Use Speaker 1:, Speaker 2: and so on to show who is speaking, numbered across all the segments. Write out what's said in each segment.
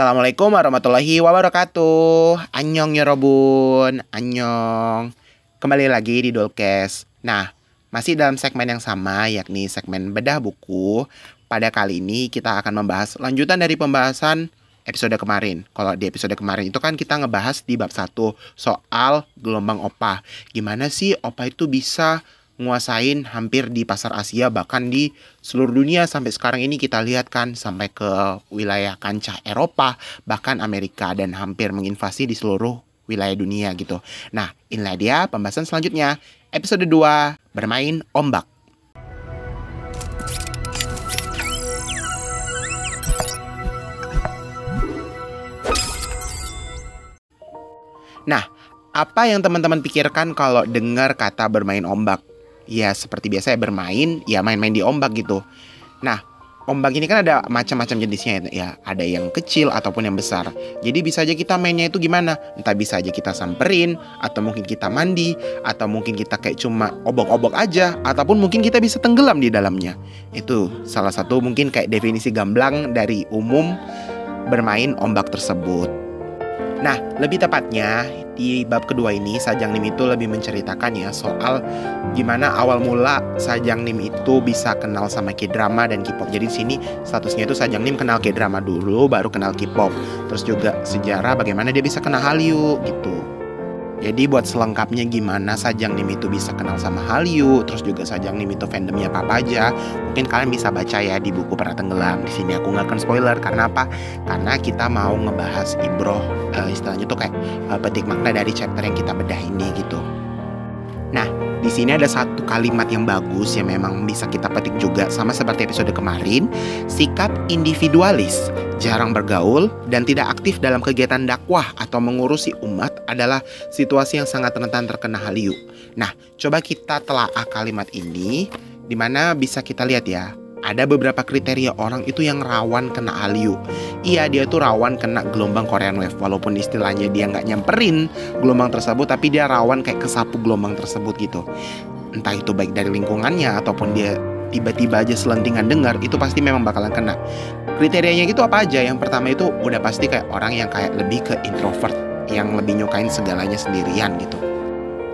Speaker 1: Assalamualaikum warahmatullahi wabarakatuh. Anyong ya Robun, anyong. Kembali lagi di Dolkes. Nah, masih dalam segmen yang sama yakni segmen bedah buku. Pada kali ini kita akan membahas lanjutan dari pembahasan episode kemarin. Kalau di episode kemarin itu kan kita ngebahas di bab 1 soal gelombang opa. Gimana sih opa itu bisa nguasain hampir di pasar Asia bahkan di seluruh dunia sampai sekarang ini kita lihat kan sampai ke wilayah kancah Eropa bahkan Amerika dan hampir menginvasi di seluruh wilayah dunia gitu. Nah, inilah dia pembahasan selanjutnya episode 2 bermain ombak. Nah, apa yang teman-teman pikirkan kalau dengar kata bermain ombak? Ya seperti biasa ya bermain ya main-main di ombak gitu. Nah ombak ini kan ada macam-macam jenisnya ya ada yang kecil ataupun yang besar. Jadi bisa aja kita mainnya itu gimana? Entah bisa aja kita samperin atau mungkin kita mandi atau mungkin kita kayak cuma obok-obok aja ataupun mungkin kita bisa tenggelam di dalamnya. Itu salah satu mungkin kayak definisi gamblang dari umum bermain ombak tersebut Nah, lebih tepatnya di bab kedua ini Sajang Nim itu lebih menceritakan ya soal gimana awal mula Sajang Nim itu bisa kenal sama K-drama dan K-pop. Jadi di sini statusnya itu Sajang Nim kenal K-drama dulu baru kenal K-pop. Terus juga sejarah bagaimana dia bisa kenal Hallyu gitu. Jadi buat selengkapnya gimana Sajang Nim itu bisa kenal sama Hallyu, terus juga Sajang Nim itu fandomnya apa aja, mungkin kalian bisa baca ya di buku Pernah Tenggelam. Di sini aku nggak akan spoiler karena apa? Karena kita mau ngebahas ibroh uh, istilahnya tuh kayak uh, petik makna dari chapter yang kita bedah ini gitu. Nah, di sini ada satu kalimat yang bagus yang memang bisa kita petik juga sama seperti episode kemarin, sikap individualis, jarang bergaul dan tidak aktif dalam kegiatan dakwah atau mengurusi umat adalah situasi yang sangat rentan terkena haliu. Nah, coba kita telaah kalimat ini di mana bisa kita lihat ya ada beberapa kriteria orang itu yang rawan kena Hallyu. Iya, dia tuh rawan kena gelombang Korean Wave walaupun istilahnya dia nggak nyamperin gelombang tersebut, tapi dia rawan kayak kesapu gelombang tersebut gitu. Entah itu baik dari lingkungannya ataupun dia tiba-tiba aja selentingan dengar itu pasti memang bakalan kena. Kriterianya gitu apa aja? Yang pertama itu udah pasti kayak orang yang kayak lebih ke introvert, yang lebih nyukain segalanya sendirian gitu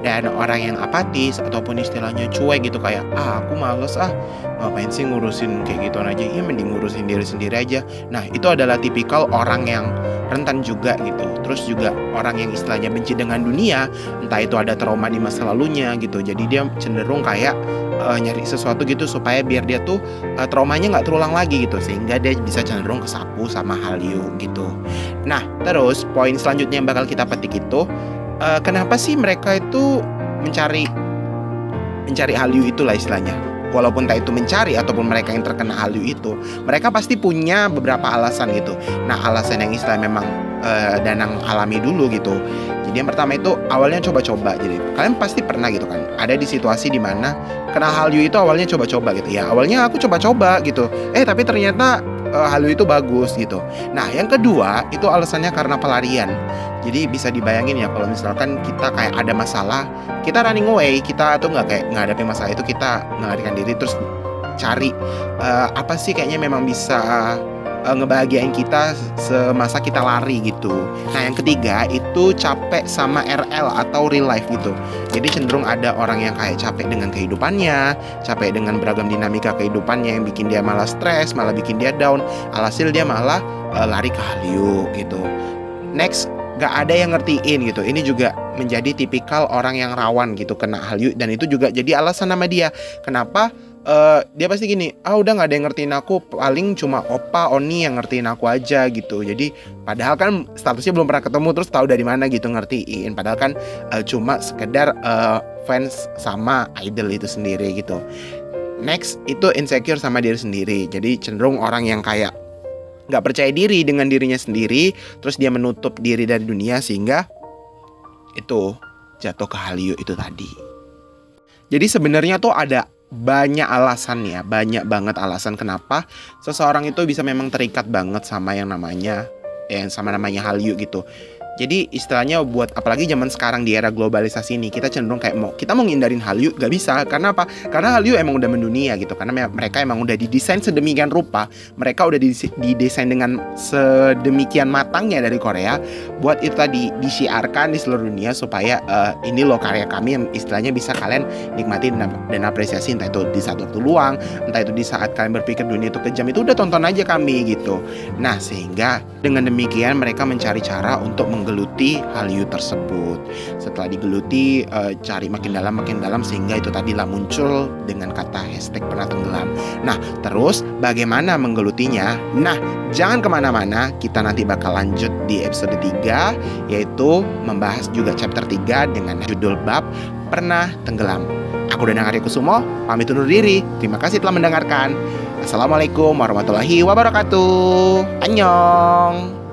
Speaker 1: dan orang yang apatis ataupun istilahnya cuek gitu kayak ah aku males ah ngapain sih ngurusin kayak gitu aja? Ya mending ngurusin diri sendiri aja. Nah itu adalah tipikal orang yang rentan juga gitu. Terus juga orang yang istilahnya benci dengan dunia entah itu ada trauma di masa lalunya gitu. Jadi dia cenderung kayak uh, nyari sesuatu gitu supaya biar dia tuh uh, traumanya nggak terulang lagi gitu. Sehingga dia bisa cenderung kesapu sama Hallyu gitu. Nah terus poin selanjutnya yang bakal kita petik itu uh, kenapa sih mereka itu mencari mencari Hallyu itulah istilahnya? Walaupun tak itu mencari ataupun mereka yang terkena Hallyu itu mereka pasti punya beberapa alasan gitu. Nah alasan yang istilah memang uh, danang alami dulu gitu. Jadi yang pertama itu awalnya coba-coba. Jadi kalian pasti pernah gitu kan ada di situasi di mana kena Hallyu itu awalnya coba-coba gitu. Ya awalnya aku coba-coba gitu. Eh tapi ternyata uh, Hallyu itu bagus gitu. Nah yang kedua itu alasannya karena pelarian. Jadi bisa dibayangin ya kalau misalkan kita kayak ada masalah, kita running away, kita tuh nggak kayak ngadepin masalah itu kita melarikan diri terus cari uh, apa sih kayaknya memang bisa uh, ngebahagiain kita semasa kita lari gitu. Nah yang ketiga itu capek sama RL atau real life gitu. Jadi cenderung ada orang yang kayak capek dengan kehidupannya, capek dengan beragam dinamika kehidupannya yang bikin dia malah stres, malah bikin dia down. Alhasil dia malah uh, lari ke Hallyu gitu. Next gak ada yang ngertiin gitu. Ini juga menjadi tipikal orang yang rawan gitu kena Hallyu dan itu juga jadi alasan nama dia. Kenapa uh, dia pasti gini, ah udah nggak ada yang ngertiin aku, paling cuma opa, oni yang ngertiin aku aja gitu. Jadi padahal kan statusnya belum pernah ketemu, terus tahu dari mana gitu ngertiin. Padahal kan uh, cuma sekedar uh, fans sama idol itu sendiri gitu. Next itu insecure sama diri sendiri. Jadi cenderung orang yang kayak nggak percaya diri dengan dirinya sendiri, terus dia menutup diri dari dunia sehingga itu jatuh ke Hallyu itu tadi. Jadi sebenarnya tuh ada banyak alasan ya, banyak banget alasan kenapa seseorang itu bisa memang terikat banget sama yang namanya yang sama namanya Hallyu gitu. Jadi istilahnya buat apalagi zaman sekarang di era globalisasi ini kita cenderung kayak mau kita mau ngindarin Hallyu gak bisa. Karena apa? Karena Hallyu emang udah mendunia gitu. Karena mereka emang udah didesain sedemikian rupa, mereka udah didesain dengan sedemikian matangnya dari Korea. Buat itu tadi disiarkan di seluruh dunia supaya uh, ini loh karya kami yang istilahnya bisa kalian nikmati dan apresiasi. Entah itu di saat waktu luang, entah itu di saat kalian berpikir dunia itu kejam itu udah tonton aja kami gitu. Nah sehingga dengan demikian mereka mencari cara untuk menggeluti Hallyu tersebut. Setelah digeluti, uh, cari makin dalam makin dalam sehingga itu tadilah muncul dengan kata hashtag pernah tenggelam. Nah, terus bagaimana menggelutinya? Nah, jangan ke mana-mana, kita nanti bakal lanjut di episode 3 yaitu membahas juga chapter 3 dengan judul bab pernah tenggelam. Aku dan Arya Kusumo, pamit undur diri. Terima kasih telah mendengarkan. Assalamualaikum warahmatullahi wabarakatuh. Annyeong.